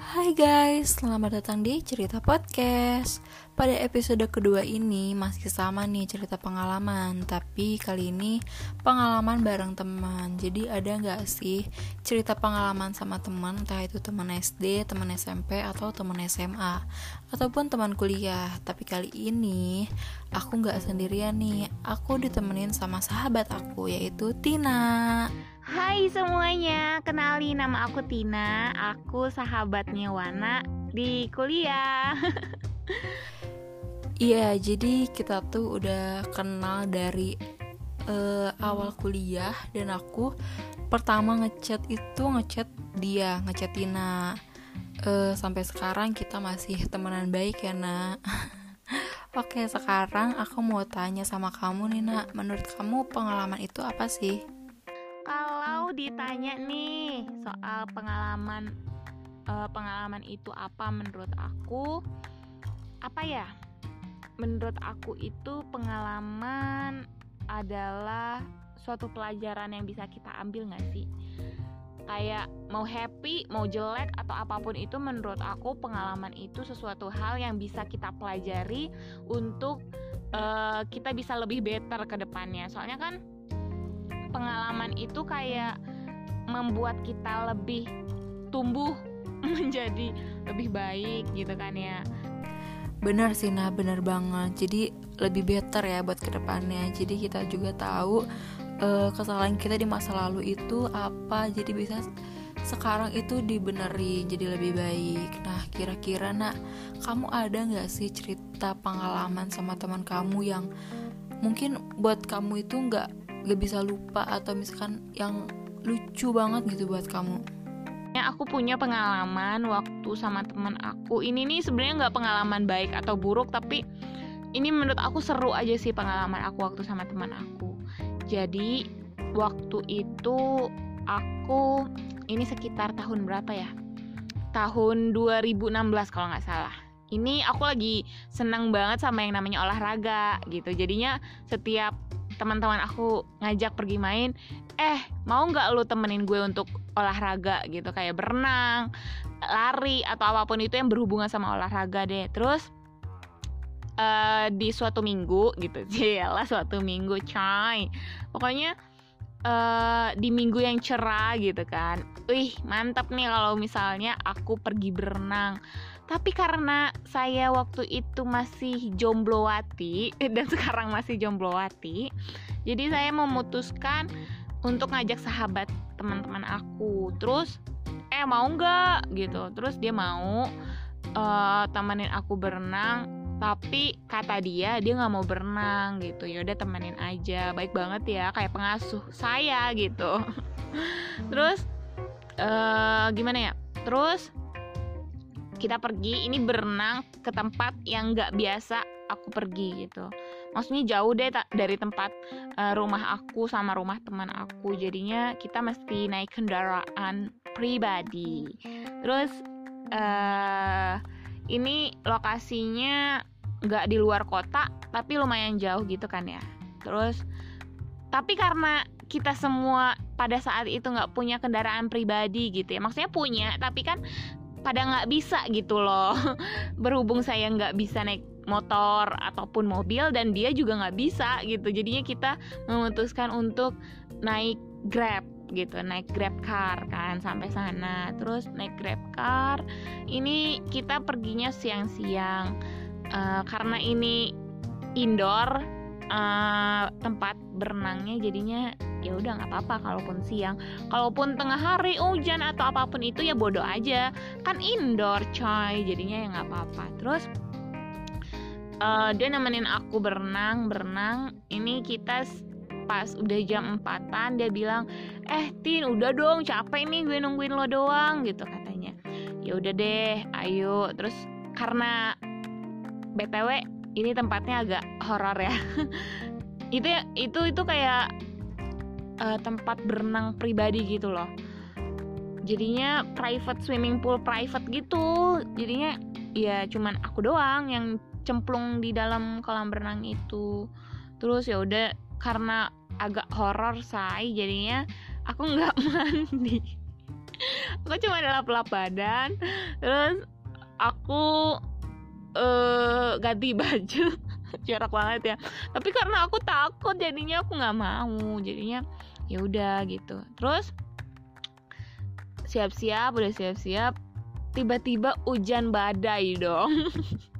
Hai guys, selamat datang di Cerita Podcast. Pada episode kedua ini masih sama nih cerita pengalaman Tapi kali ini pengalaman bareng teman. Jadi ada gak sih cerita pengalaman sama teman Entah itu teman SD, teman SMP, atau teman SMA Ataupun teman kuliah? Tapi kali ini aku gak sendirian nih. Aku ditemenin sama sahabat aku yaitu Tina Hai semuanya, kenali nama aku Tina. Aku sahabatnya Wana di kuliah. Iya, jadi kita tuh udah kenal dari uh, awal kuliah Dan aku pertama ngechat itu ngechat dia, ngechat Tina. Uh, Sampai sekarang kita masih temenan baik ya nak. Oke, sekarang aku mau tanya sama kamu nih nak. Menurut kamu pengalaman itu apa sih? Ditanya nih soal pengalaman uh, pengalaman itu apa menurut aku? Apa ya? Menurut aku itu pengalaman adalah suatu pelajaran yang bisa kita ambil gak sih? Kayak mau happy, mau jelek atau apa pun itu menurut aku pengalaman itu sesuatu hal yang bisa kita pelajari untuk uh, kita bisa lebih better ke depannya. Soalnya kan pengalaman itu kayak membuat kita lebih tumbuh menjadi lebih baik gitu kan ya. Benar sih nah benar banget. Jadi lebih better ya buat ke depannya. Jadi kita juga tahu uh, kesalahan kita di masa lalu itu apa. Jadi bisa sekarang itu dibeneri jadi lebih baik. Nah kira-kira nak kamu ada gak sih cerita pengalaman sama teman kamu yang mungkin buat kamu itu nggak gak bisa lupa atau misalkan yang lucu banget gitu buat kamu? Ya aku punya pengalaman waktu sama teman aku. Ini nih sebenarnya nggak pengalaman baik atau buruk tapi ini menurut aku seru aja sih pengalaman aku waktu sama teman aku. Jadi waktu itu aku ini sekitar tahun berapa ya? Tahun 2016 kalau nggak salah. Ini aku lagi senang banget sama yang namanya olahraga gitu. Jadinya setiap teman-teman aku ngajak pergi main eh mau nggak lu temenin gue untuk olahraga? Gitu kayak berenang lari atau apa pun itu yang berhubungan sama olahraga deh. Terus uh, di suatu minggu gitu lah suatu minggu coy. Pokoknya uh, di minggu yang cerah gitu kan. Wih mantap nih kalau misalnya aku pergi berenang tapi karena saya waktu itu masih jomblowati dan sekarang masih jomblowati, jadi saya memutuskan untuk ngajak sahabat teman-teman aku. Terus eh mau nggak? gitu. Terus dia mau uh, temenin aku berenang tapi kata dia dia nggak mau berenang gitu. Yaudah temenin aja. Baik banget ya kayak pengasuh saya gitu. Terus uh, gimana ya? Terus kita pergi ini berenang ke tempat yang nggak biasa aku pergi gitu. Maksudnya jauh deh dari tempat uh, rumah aku sama rumah teman aku. Jadinya kita mesti naik kendaraan pribadi. Terus uh, ini lokasinya nggak di luar kota tapi lumayan jauh gitu kan ya. Terus tapi karena kita semua pada saat itu nggak punya kendaraan pribadi gitu ya. Maksudnya punya tapi kan pada nggak bisa gitu loh. Berhubung saya nggak bisa naik motor ataupun mobil dan dia juga nggak bisa gitu. Jadinya kita memutuskan untuk naik grab gitu naik grab car kan sampai sana. Terus naik grab car ini kita perginya siang-siang. Uh, karena ini indoor uh, tempat berenangnya jadinya ya udah nggak apa-apa kalaupun siang. Kalaupun tengah hari hujan atau apa pun itu ya bodoh aja. Kan indoor coy jadinya ya nggak apa-apa. Terus uh, dia nemenin aku berenang berenang. Ini kita pas udah jam empatan dia bilang eh tin udah dong capek nih gue nungguin lo doang gitu katanya. Ya udah deh ayo. Terus karena btw ini tempatnya agak horor ya. Itu itu itu kayak uh, tempat berenang pribadi gitu loh. Jadinya private swimming pool private gitu. Jadinya ya cuman aku doang yang cemplung di dalam kolam berenang itu. Terus ya udah karena agak horor say jadinya aku nggak mandi. Aku cuma lap-lap badan terus aku uh, ganti baju. Jarak banget ya. Tapi karena aku takut jadinya aku nggak mau. Jadinya ya udah gitu. Terus siap-siap udah siap-siap tiba-tiba hujan badai dong.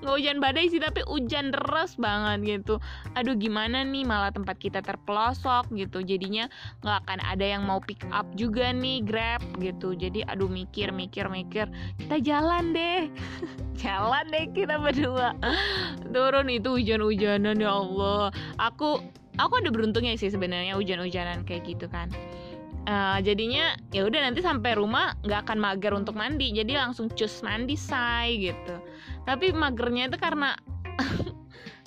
Nggak hujan badai sih tapi hujan deras banget gitu. Aduh gimana nih malah tempat kita terpelosok gitu. Jadinya nggak akan ada yang mau pick up juga nih grab gitu. Jadi aduh mikir mikir mikir. Kita jalan deh. Jalan deh kita berdua. Turun itu hujan-hujanan ya Allah. Aku aku ada beruntungnya sih sebenarnya hujan-hujanan kayak gitu kan. Uh, jadinya ya udah nanti sampai rumah nggak akan mager untuk mandi. Jadi langsung cus mandi say gitu. Tapi magernya itu karena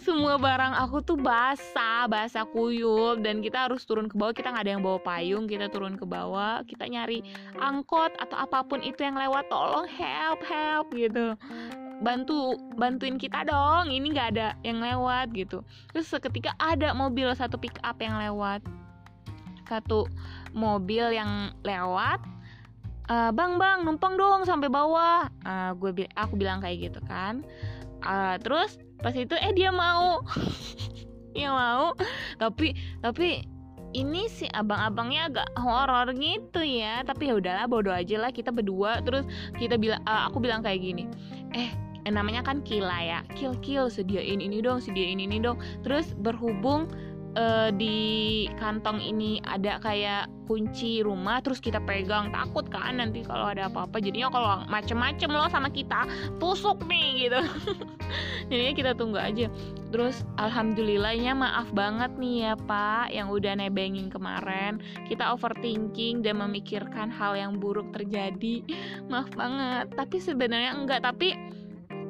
semua barang aku tuh basah basah kuyup. Dan kita harus turun ke bawah. Kita nggak ada yang bawa payung kita turun ke bawah. Kita nyari angkot atau apa pun itu yang lewat. Tolong help help gitu bantu bantuin kita dong ini nggak ada yang lewat gitu. Terus seketika ada mobil satu pick up yang lewat. Satu mobil yang lewat uh, bang bang numpang dong sampai bawah. Uh, gue aku bilang kayak gitu kan. Uh, terus pas itu eh dia mau. Dia mau. Tapi tapi ini si abang-abangnya agak horor gitu ya. Tapi ya udahlah bodoh aja lah kita berdua. Terus kita bilang uh, aku bilang kayak gini eh namanya kan kila ya. Kill kill sediain ini dong sediain ini dong. Terus berhubung uh, di kantong ini ada kayak kunci rumah terus kita pegang takut kan nanti kalau ada apa-apa. Jadinya kalau macem-macem loh sama kita tusuk nih gitu. Jadinya kita tunggu aja. Terus alhamdulillahnya maaf banget nih ya pak yang udah nebengin kemarin. Kita overthinking dan memikirkan hal yang buruk terjadi. Maaf banget. Tapi sebenarnya enggak. Tapi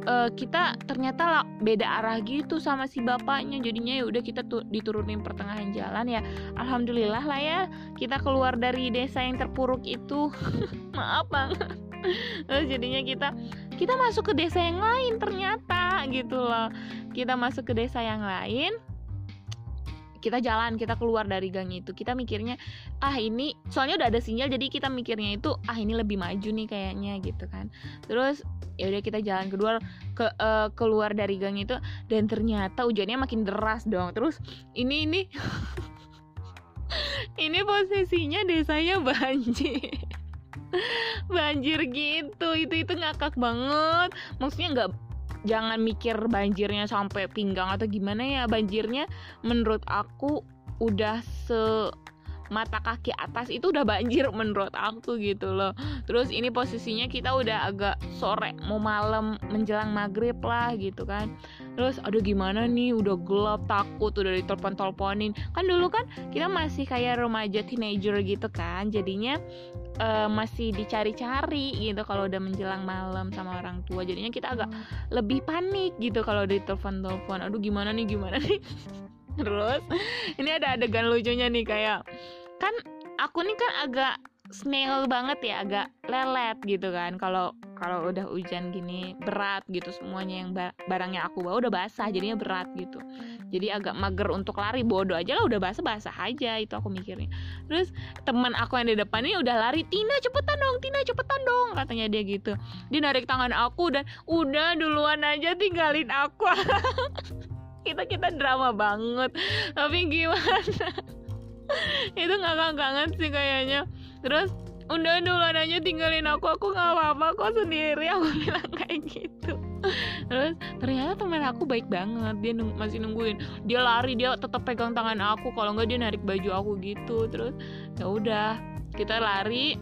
uh, kita ternyata lah beda arah gitu sama si bapaknya. Jadinya ya udah kita tuh diturunin pertengahan jalan ya. Alhamdulillah lah ya kita keluar dari desa yang terpuruk itu. Maaf banget. Terus jadinya kita kita masuk ke desa yang lain ternyata gitu loh. Kita masuk ke desa yang lain kita jalan kita keluar dari gang itu. Kita mikirnya ah ini soalnya udah ada sinyal jadi kita mikirnya itu ah ini lebih maju nih kayaknya gitu kan. Terus ya udah kita jalan kedua ke uh, keluar dari gang itu dan ternyata hujannya makin deras dong. Terus ini ini ini posisinya desanya banjir. Banjir gitu itu itu ngakak banget. Maksudnya nggak jangan mikir banjirnya sampai pinggang atau gimana ya. Banjirnya menurut aku udah se mata kaki atas itu udah banjir menurut aku gitu loh. Terus ini posisinya kita udah agak sore mau malam menjelang maghrib lah gitu kan terus aduh gimana nih? Udah gelap takut udah ditelepon teleponin kan dulu kan kita masih kayak remaja teenager gitu kan jadinya uh, masih dicari-cari gitu kalau udah menjelang malam sama orang tua. Jadinya kita agak lebih panik gitu kalau ditelepon telepon aduh gimana nih? Gimana nih? Terus ini ada adegan lucunya nih kayak kan aku nih kan agak snail banget ya agak lelet gitu kan. Kalau kalau udah hujan gini berat gitu semuanya yang barangnya aku bawa udah basah jadinya berat gitu. Jadi agak mager untuk lari. Bodoh aja lah udah basah basah aja itu aku mikirnya terus teman aku yang di depan ini udah lari Tina cepetan dong Tina cepetan dong katanya dia gitu. Dia narik tangan aku dan udah duluan aja tinggalin aku. Kita kita drama banget. Tapi gimana? Itu ngakak banget sih kayaknya terus udah dulu aja tinggalin aku aku nggak apa-apa kok sendiri. Aku bilang kayak gitu. Terus ternyata teman aku baik banget. Dia nung masih nungguin. Dia lari dia tetap pegang tangan aku. Kalau nggak dia narik baju aku gitu. Terus ya udah kita lari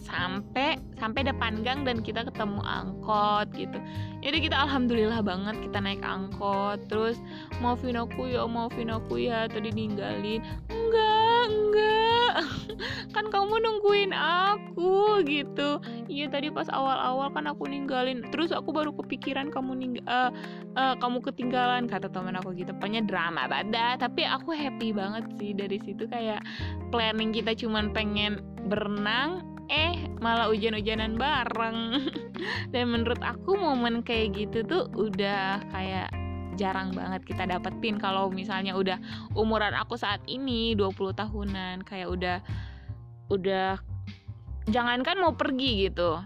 sampai sampai depan gang dan kita ketemu angkot gitu. Jadi kita alhamdulillah banget kita naik angkot. Terus maafin aku ya maafin aku ya tadi ninggalin. Enggak enggak kan kamu nungguin aku gitu. Iya tadi pas awal-awal kan aku ninggalin terus aku baru kepikiran kamu ning uh, uh, kamu ketinggalan kata teman aku gitu. Pokoknya drama banget tapi aku happy banget sih dari situ kayak planning kita cuman pengen berenang eh malah hujan-hujanan bareng. Dan menurut aku momen kayak gitu tuh udah kayak jarang banget kita dapetin kalau misalnya udah umuran aku saat ini 20 tahunan kayak udah udah jangankan mau pergi gitu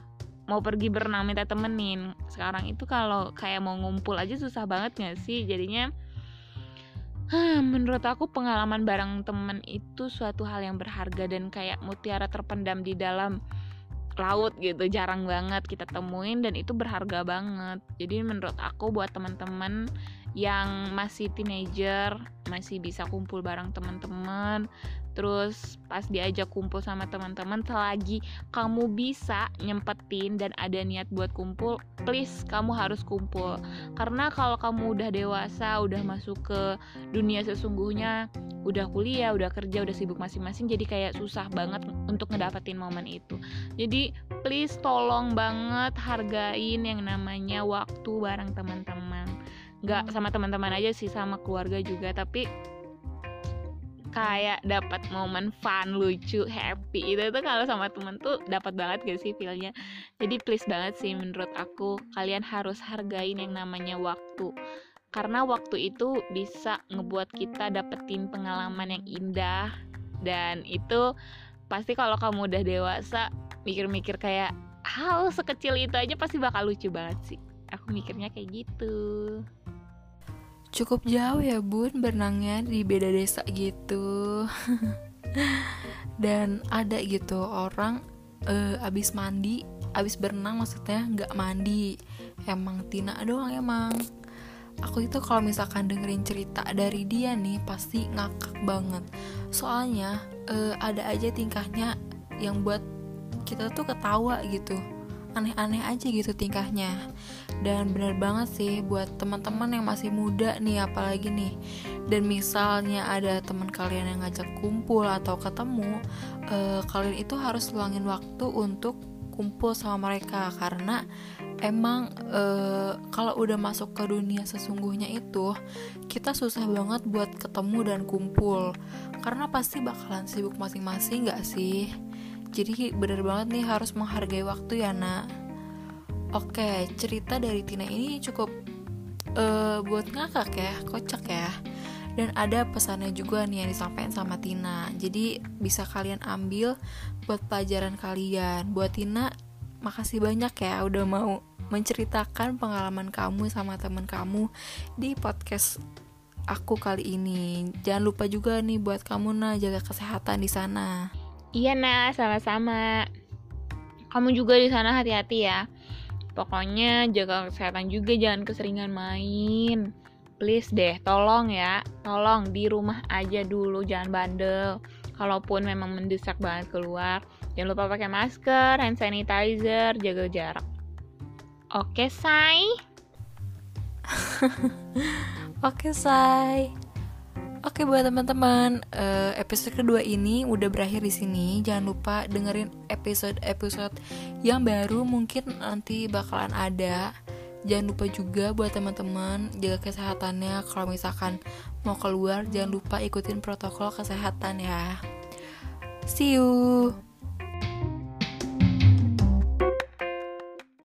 mau pergi berenang minta temenin. Sekarang itu kalau kayak mau ngumpul aja susah banget gak sih? Jadinya menurut aku pengalaman bareng temen itu suatu hal yang berharga dan kayak mutiara terpendam di dalam laut gitu jarang banget kita temuin dan itu berharga banget. Jadi menurut aku buat teman-teman yang masih teenager masih bisa kumpul bareng teman-teman. Terus pas diajak kumpul sama teman-teman selagi kamu bisa nyempetin dan ada niat buat kumpul please kamu harus kumpul. Karena kalau kamu udah dewasa udah masuk ke dunia sesungguhnya udah kuliah udah kerja udah sibuk masing-masing jadi kayak susah banget untuk ngedapetin momen itu. Jadi please tolong banget hargain yang namanya waktu bareng teman-teman nggak sama teman-teman aja sih sama keluarga juga tapi kayak dapat momen fun lucu happy itu tuh kalau sama temen tuh dapat banget gak sih feelnya? Jadi please banget sih menurut aku kalian harus hargain yang namanya waktu. Karena waktu itu bisa ngebuat kita dapetin pengalaman yang indah dan itu pasti kalau kamu udah dewasa mikir-mikir kayak hal sekecil itu aja pasti bakal lucu banget sih. Aku mikirnya kayak gitu Cukup jauh ya bun berenangnya di beda desa gitu. Dan ada gitu orang uh, abis mandi Abis berenang maksudnya nggak mandi. Emang Tina doang emang. Aku itu kalau misalkan dengerin cerita dari dia nih pasti ngakak banget. Soalnya uh, ada aja tingkahnya yang buat kita tuh ketawa gitu aneh-aneh aja gitu tingkahnya. Dan bener banget sih buat teman-teman yang masih muda nih apalagi nih. Dan misalnya ada teman kalian yang ngajak kumpul atau ketemu uh, kalian itu harus luangin waktu untuk kumpul sama mereka. Karena emang uh, kalau udah masuk ke dunia sesungguhnya itu kita susah banget buat ketemu dan kumpul. Karena pasti bakalan sibuk masing-masing gak sih jadi bener banget nih harus menghargai waktu ya nak. Oke cerita dari Tina ini cukup uh, buat ngakak ya kocak ya. Dan ada pesannya juga nih yang disampaikan sama Tina. Jadi bisa kalian ambil buat pelajaran kalian. Buat Tina makasih banyak ya udah mau menceritakan pengalaman kamu sama temen kamu di podcast aku kali ini. Jangan lupa juga nih buat kamu nah jaga kesehatan di sana Iya nah, sama-sama. Kamu juga di sana hati-hati ya. Pokoknya jaga kesehatan juga, jangan keseringan main. Please deh, tolong ya, tolong di rumah aja dulu, jangan bandel. Kalaupun memang mendesak banget keluar, jangan lupa pakai masker, hand sanitizer, jaga jarak. Oke, say. Oke, say. Oke buat teman-teman, uh, episode kedua ini udah berakhir di sini. Jangan lupa dengerin episode-episode yang baru mungkin nanti bakalan ada. Jangan lupa juga buat teman-teman jaga kesehatannya. Kalau misalkan mau keluar, jangan lupa ikutin protokol kesehatan ya. See you.